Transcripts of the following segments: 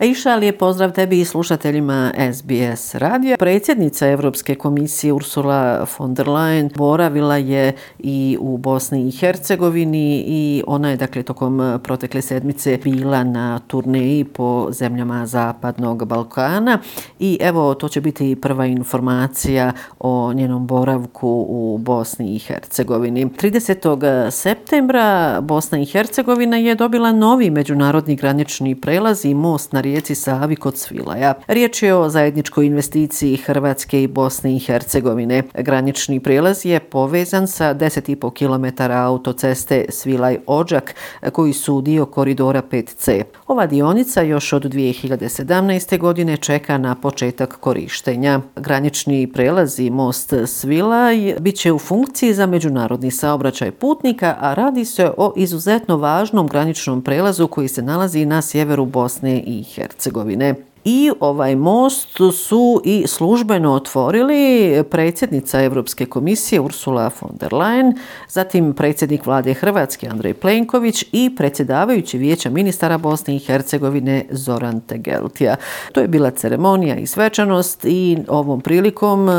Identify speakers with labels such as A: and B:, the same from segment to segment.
A: Iša, lijep pozdrav tebi i slušateljima SBS radija. Predsjednica Evropske komisije Ursula von der Leyen boravila je i u Bosni i Hercegovini i ona je dakle tokom protekle sedmice bila na turneji po zemljama Zapadnog Balkana i evo to će biti prva informacija o njenom boravku u Bosni i Hercegovini. 30. septembra Bosna i Hercegovina je dobila novi međunarodni granični prelaz i most na rijeci Savi kod Svilaja. Riječ je o zajedničkoj investiciji Hrvatske i Bosne i Hercegovine. Granični prijelaz je povezan sa 10,5 km autoceste Svilaj-Ođak, koji su dio koridora 5C. Ova dionica još od 2017. godine čeka na početak korištenja. Granični prelaz i most Svilaj bit će u funkciji za međunarodni saobraćaj putnika, a radi se o izuzetno važnom graničnom prelazu koji se nalazi na sjeveru Bosne i Hercegovine i ovaj most su i službeno otvorili predsjednica Europske komisije Ursula von der Leyen, zatim predsjednik vlade Hrvatske Andrej Plenković i predsjedavajući vijeća ministara Bosne i Hercegovine Zoran Tegeltija. To je bila ceremonija i svečanost i ovom prilikom e,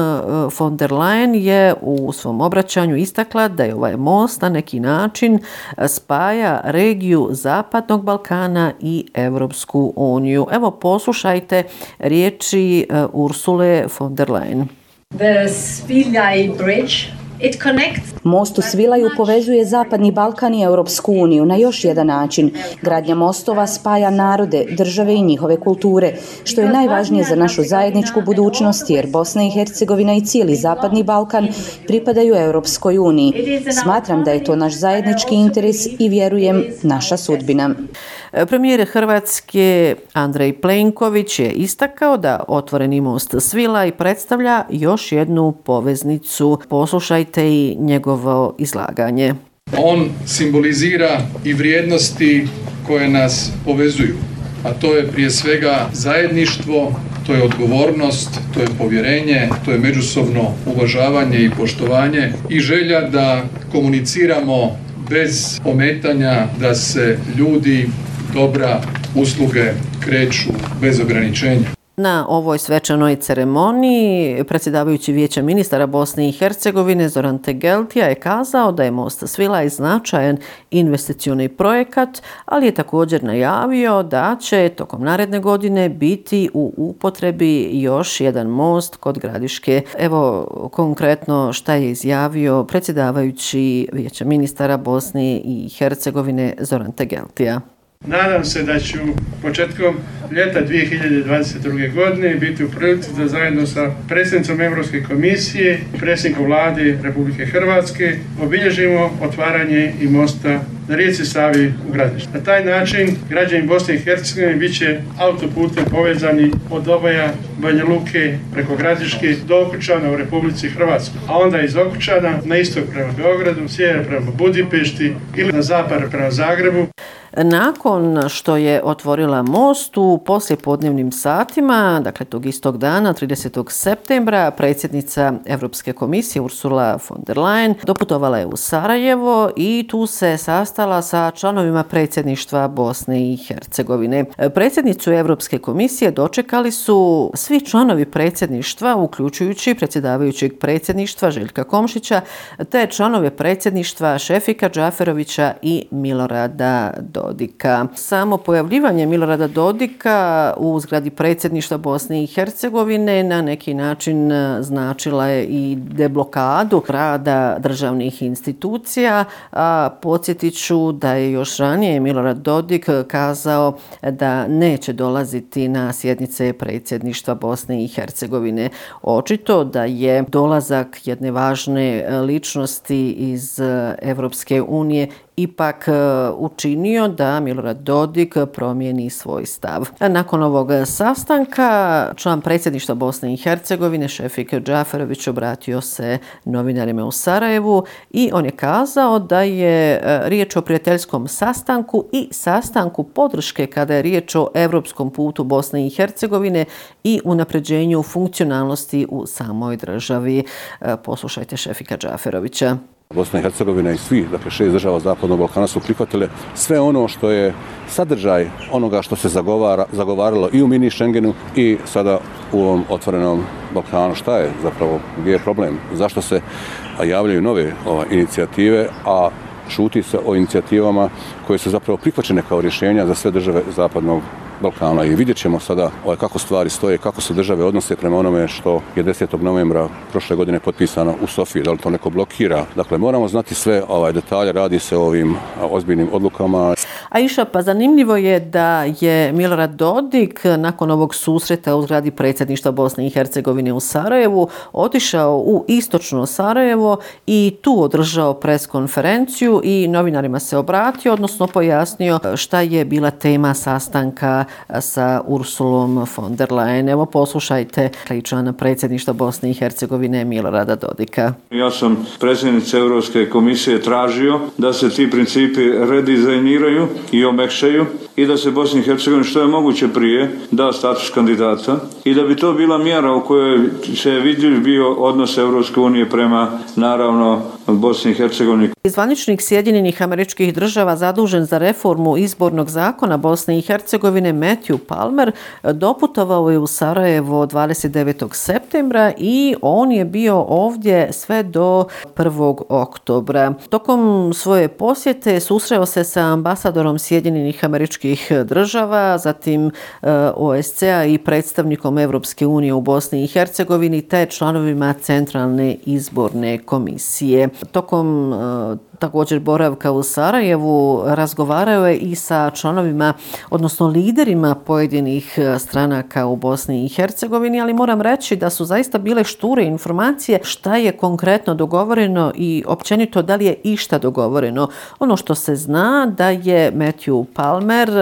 A: von der Leyen je u svom obraćanju istakla da je ovaj most na neki način spaja regiju Zapadnog Balkana i Evropsku uniju. Evo poslušaj poslušajte riječi uh, Ursule von der Leyen.
B: The Sviljaj Bridge
C: Most u Svilaju povezuje Zapadni Balkan i Europsku uniju na još jedan način. Gradnja mostova spaja narode, države i njihove kulture, što je najvažnije za našu zajedničku budućnost jer Bosna i Hercegovina i cijeli Zapadni Balkan pripadaju Europskoj uniji. Smatram da je to naš zajednički interes i vjerujem naša sudbina.
A: Premijer Hrvatske Andrej Plenković je istakao da otvoreni most Svila i predstavlja još jednu poveznicu. Poslušajte i njegovo izlaganje.
D: On simbolizira i vrijednosti koje nas povezuju, a to je prije svega zajedništvo, to je odgovornost, to je povjerenje, to je međusobno uvažavanje i poštovanje i želja da komuniciramo bez ometanja, da se ljudi dobra usluge kreću bez ograničenja.
A: Na ovoj svečanoj ceremoniji predsjedavajući vijeća ministara Bosne i Hercegovine Zoran Tegeltija je kazao da je Most Svila i značajan investicioni projekat, ali je također najavio da će tokom naredne godine biti u upotrebi još jedan most kod Gradiške. Evo konkretno šta je izjavio predsjedavajući vijeća ministara Bosne i Hercegovine Zoran Tegeltija.
E: Nadam se da ću početkom ljeta 2022. godine biti u prilici da zajedno sa predsjednicom Evropske komisije i predsjednikom vlade Republike Hrvatske obilježimo otvaranje i mosta na rijeci Savi u Gradištu. Na taj način građani Bosne i Hercegovine bit će autoputem povezani od obaja Banja Luke preko Gradiške do Okučana u Republici Hrvatskoj, a onda iz Okučana na istok prema Beogradu, sjever prema Budipešti ili na zapad prema Zagrebu.
A: Nakon što je otvorila most u poslijepodnevnim satima, dakle tog istog dana, 30. septembra, predsjednica Evropske komisije Ursula von der Leyen doputovala je u Sarajevo i tu se sastala sa članovima predsjedništva Bosne i Hercegovine. Predsjednicu Evropske komisije dočekali su svi članovi predsjedništva, uključujući predsjedavajućeg predsjedništva Željka Komšića, te članove predsjedništva Šefika Džaferovića i Milorada Do. Dodika. Samo pojavljivanje Milorada Dodika u zgradi predsjedništva Bosne i Hercegovine na neki način e, značila je i deblokadu rada državnih institucija. A podsjetit ću da je još ranije Milorad Dodik kazao da neće dolaziti na sjednice predsjedništva Bosne i Hercegovine. Očito da je dolazak jedne važne e, ličnosti iz e, Evropske unije ipak učinio da Milorad Dodik promijeni svoj stav. Nakon ovog sastanka, član predsjedništva Bosne i Hercegovine, Šefik Džaferović, obratio se novinarima u Sarajevu i on je kazao da je e, riječ o prijateljskom sastanku i sastanku podrške kada je riječ o evropskom putu Bosne i Hercegovine i unapređenju funkcionalnosti u samoj državi. E, poslušajte Šefika Džaferovića.
F: Bosna i Hercegovina i svi, dakle šest država Zapadnog Balkana su prihvatile sve ono što je sadržaj onoga što se zagovara, zagovaralo i u mini Schengenu i sada u ovom otvorenom Balkanu. Šta je zapravo, gdje je problem? Zašto se javljaju nove ova, inicijative, a šuti se o inicijativama koje su zapravo prihvaćene kao rješenja za sve države Zapadnog Balkana i vidjet ćemo sada ovaj, kako stvari stoje, kako se države odnose prema onome što je 10. novembra prošle godine potpisano u Sofiji, da li to neko blokira. Dakle, moramo znati sve ovaj detalje, radi se o ovim ozbiljnim odlukama.
A: A iša, pa zanimljivo je da je Milorad Dodik nakon ovog susreta u zgradi predsjedništva Bosne i Hercegovine u Sarajevu otišao u istočno Sarajevo i tu održao preskonferenciju i novinarima se obratio, odnosno pojasnio šta je bila tema sastanka sa Ursulom von der Leyen. Evo poslušajte člana predsjedništva Bosne i Hercegovine Milorada Dodika.
G: Ja sam predsjednica Europske komisije tražio da se ti principi redizajniraju i omekšaju i da se Bosni i Hercegovini što je moguće prije da status kandidata i da bi to bila mjera u kojoj se je vidljiv bio odnos Europske unije prema naravno Bosni i Hercegovini.
A: Zvaničnik Sjedinjenih američkih država zadužen za reformu izbornog zakona Bosne i Hercegovine Matthew Palmer doputovao je u Sarajevo 29. septembra i on je bio ovdje sve do 1. oktobra. Tokom svoje posjete susreo se sa ambasadorom Sjedinjenih američkih država, zatim eh, OSCE-a i predstavnikom Evropske unije u Bosni i Hercegovini te članovima Centralne izborne komisije. Tokom eh, također boravka u Sarajevu razgovarao je i sa članovima, odnosno liderima pojedinih e, stranaka u Bosni i Hercegovini, ali moram reći da su zaista bile šture informacije šta je konkretno dogovoreno i općenito da li je išta dogovoreno. Ono što se zna da je Matthew Palmer e,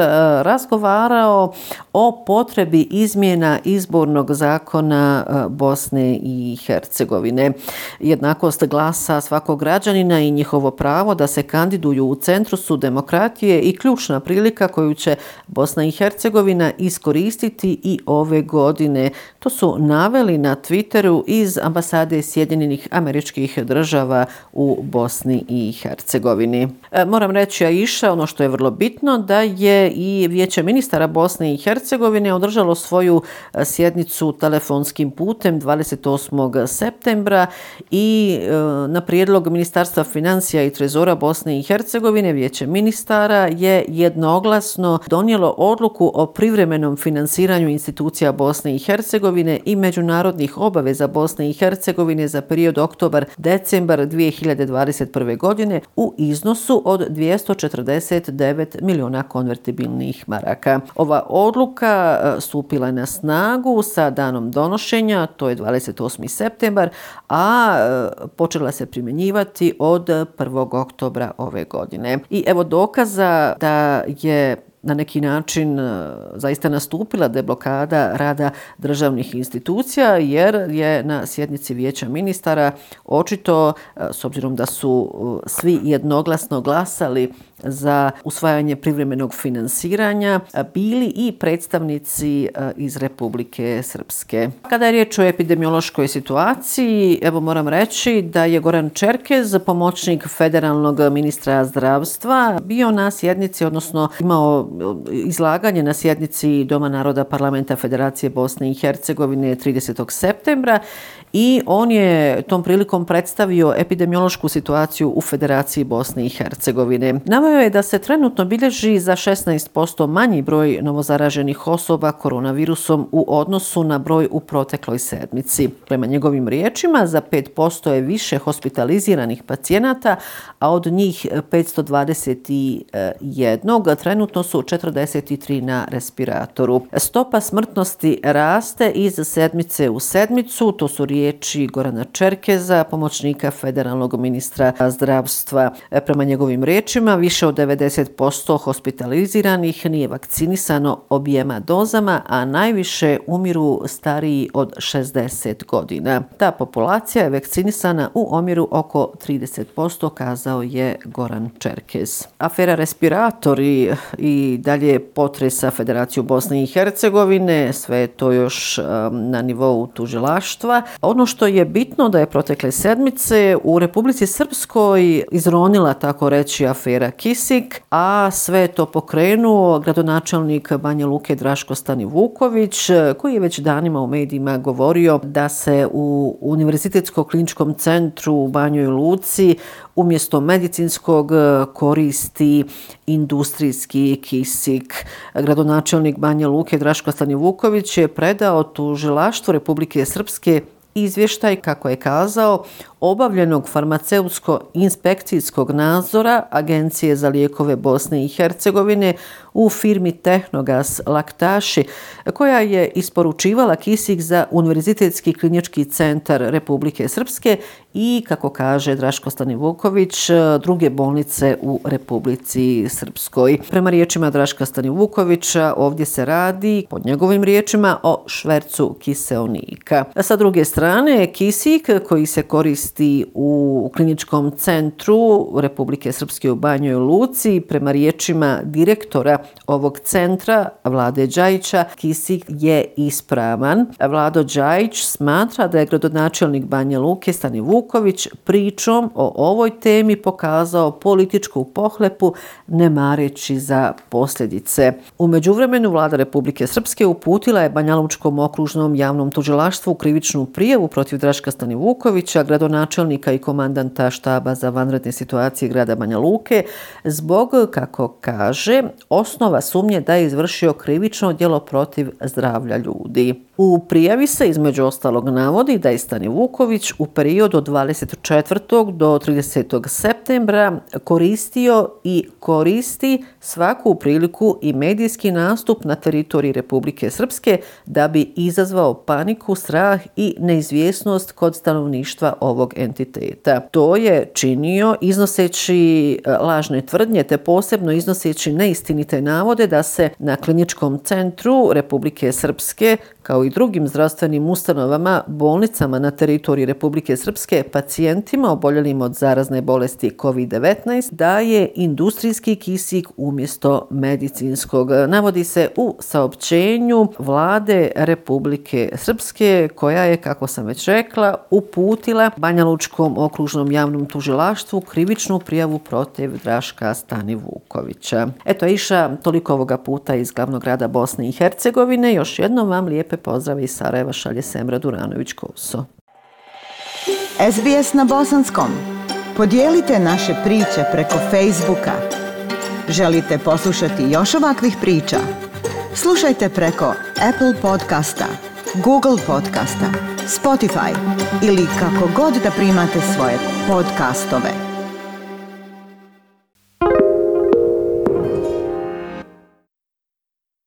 A: razgovarao o potrebi izmjena izbornog zakona e, Bosne i Hercegovine. Jednakost glasa svakog građanina i njihovo pravo da se kandiduju u centru su demokratije i ključna prilika koju će Bosna i Hercegovina iskoristiti i ove godine. To su naveli na Twitteru iz ambasade Sjedinjenih američkih država u Bosni i Hercegovini. E, moram reći, a iša, ono što je vrlo bitno, da je i vijeće ministara Bosne i Hercegovine održalo svoju e, sjednicu telefonskim putem 28. septembra i e, na prijedlog Ministarstva financija i trezora Bosne i Hercegovine vijeće ministara je jednoglasno donijelo odluku o privremenom finansiranju institucija Bosne i Hercegovine i međunarodnih obaveza Bosne i Hercegovine za period oktobar-decembar 2021. godine u iznosu od 249 miliona konvertibilnih maraka. Ova odluka e, stupila je na snagu sa danom donošenja, to je 28. septembar, a e, počela se primjenjivati od 1 oktobra ove godine. I evo dokaza da je na neki način e, zaista nastupila deblokada rada državnih institucija jer je na sjednici vijeća ministara očito, e, s obzirom da su e, svi jednoglasno glasali za usvajanje privremenog finansiranja bili i predstavnici iz Republike Srpske. Kada je riječ o epidemiološkoj situaciji, evo moram reći da je Goran Čerkez, pomoćnik federalnog ministra zdravstva, bio na sjednici, odnosno imao e, izlaganje na sjednici Doma naroda parlamenta Federacije Bosne i Hercegovine 30. septembra i on je tom prilikom predstavio epidemiološku situaciju u Federaciji Bosne i Hercegovine. Navio je da se trenutno bilježi za 16% manji broj novozaraženih osoba koronavirusom u odnosu na broj u protekloj sedmici. Prema njegovim riječima, za 5% je više hospitaliziranih pacijenata, a od njih 521 trenutno su 43 na respiratoru. Stopa smrtnosti raste iz sedmice u sedmicu, to su riječi riječi Gorana Čerkeza, pomoćnika federalnog ministra zdravstva. E, prema njegovim riječima, više od 90% hospitaliziranih nije vakcinisano objema dozama, a najviše umiru stariji od 60 godina. Ta populacija je vakcinisana u omjeru oko 30%, kazao je Goran Čerkez. Afera respiratori i dalje potresa Federaciju Bosne i Hercegovine, sve to još na nivou tužilaštva ono što je bitno da je protekle sedmice u Republici Srpskoj izronila tako reći afera Kisik, a sve je to pokrenuo gradonačelnik Banja Luke Draško Stani Vuković, koji je već danima u medijima govorio da se u Univerzitetskom kliničkom centru u Banjoj Luci umjesto medicinskog koristi industrijski kisik. Gradonačelnik Banja Luke Draško Stani Vuković je predao tužilaštvu Republike Srpske izvještaj, kako je kazao, obavljenog farmaceutsko-inspekcijskog nadzora Agencije za lijekove Bosne i Hercegovine u firmi Tehnogas Laktaši, koja je isporučivala kisik za Univerzitetski klinički centar Republike Srpske i, kako kaže Draško Stanivuković, druge bolnice u Republici Srpskoj. Prema riječima Draška Stanivukovića, ovdje se radi, pod njegovim riječima, o švercu kiseonika. Sa druge strane, kisik koji se koristi bolesti u kliničkom centru Republike Srpske u Banjoj Luci. Prema riječima direktora ovog centra, Vlade Đajića, kisik je ispravan. Vlado Đajić smatra da je gradonačelnik Banja Luke Stani Vuković pričom o ovoj temi pokazao političku pohlepu ne mareći za posljedice. U međuvremenu vlada Republike Srpske uputila je Banjalučkom okružnom javnom tužilaštvu krivičnu prijevu protiv Draška Stani Vukovića, gradonačelnika načelnika i komandanta štaba za vanredne situacije grada Banja Luke zbog, kako kaže, osnova sumnje da je izvršio krivično djelo protiv zdravlja ljudi. U prijavi se između ostalog navodi da je Stani Vuković u periodu od 24. do 30. septembra koristio i koristi svaku priliku i medijski nastup na teritoriji Republike Srpske da bi izazvao paniku, strah i neizvjesnost kod stanovništva ovog entiteta. To je činio iznoseći e, lažne tvrdnje te posebno iznoseći neistinite navode da se na kliničkom centru Republike Srpske kao i drugim zdravstvenim ustanovama, bolnicama na teritoriji Republike Srpske, pacijentima oboljelim od zarazne bolesti COVID-19 daje industrijski kisik umjesto medicinskog. Navodi se u saopćenju vlade Republike Srpske koja je, kako sam već rekla, uputila Banja Lučkom okružnom javnom tužilaštvu krivičnu prijavu protiv Draška Stani Vukovića. Eto, Iša, toliko ovoga puta iz glavnog grada Bosne i Hercegovine. Još jednom vam lijepe pozdrave iz Sarajeva šalje Semra Duranović-Koso.
H: SBS na bosanskom. Podijelite naše priče preko Facebooka. Želite poslušati još ovakvih priča? Slušajte preko Apple podcasta, Google podcasta, Spotify ili kako god da primate svoje podcastove.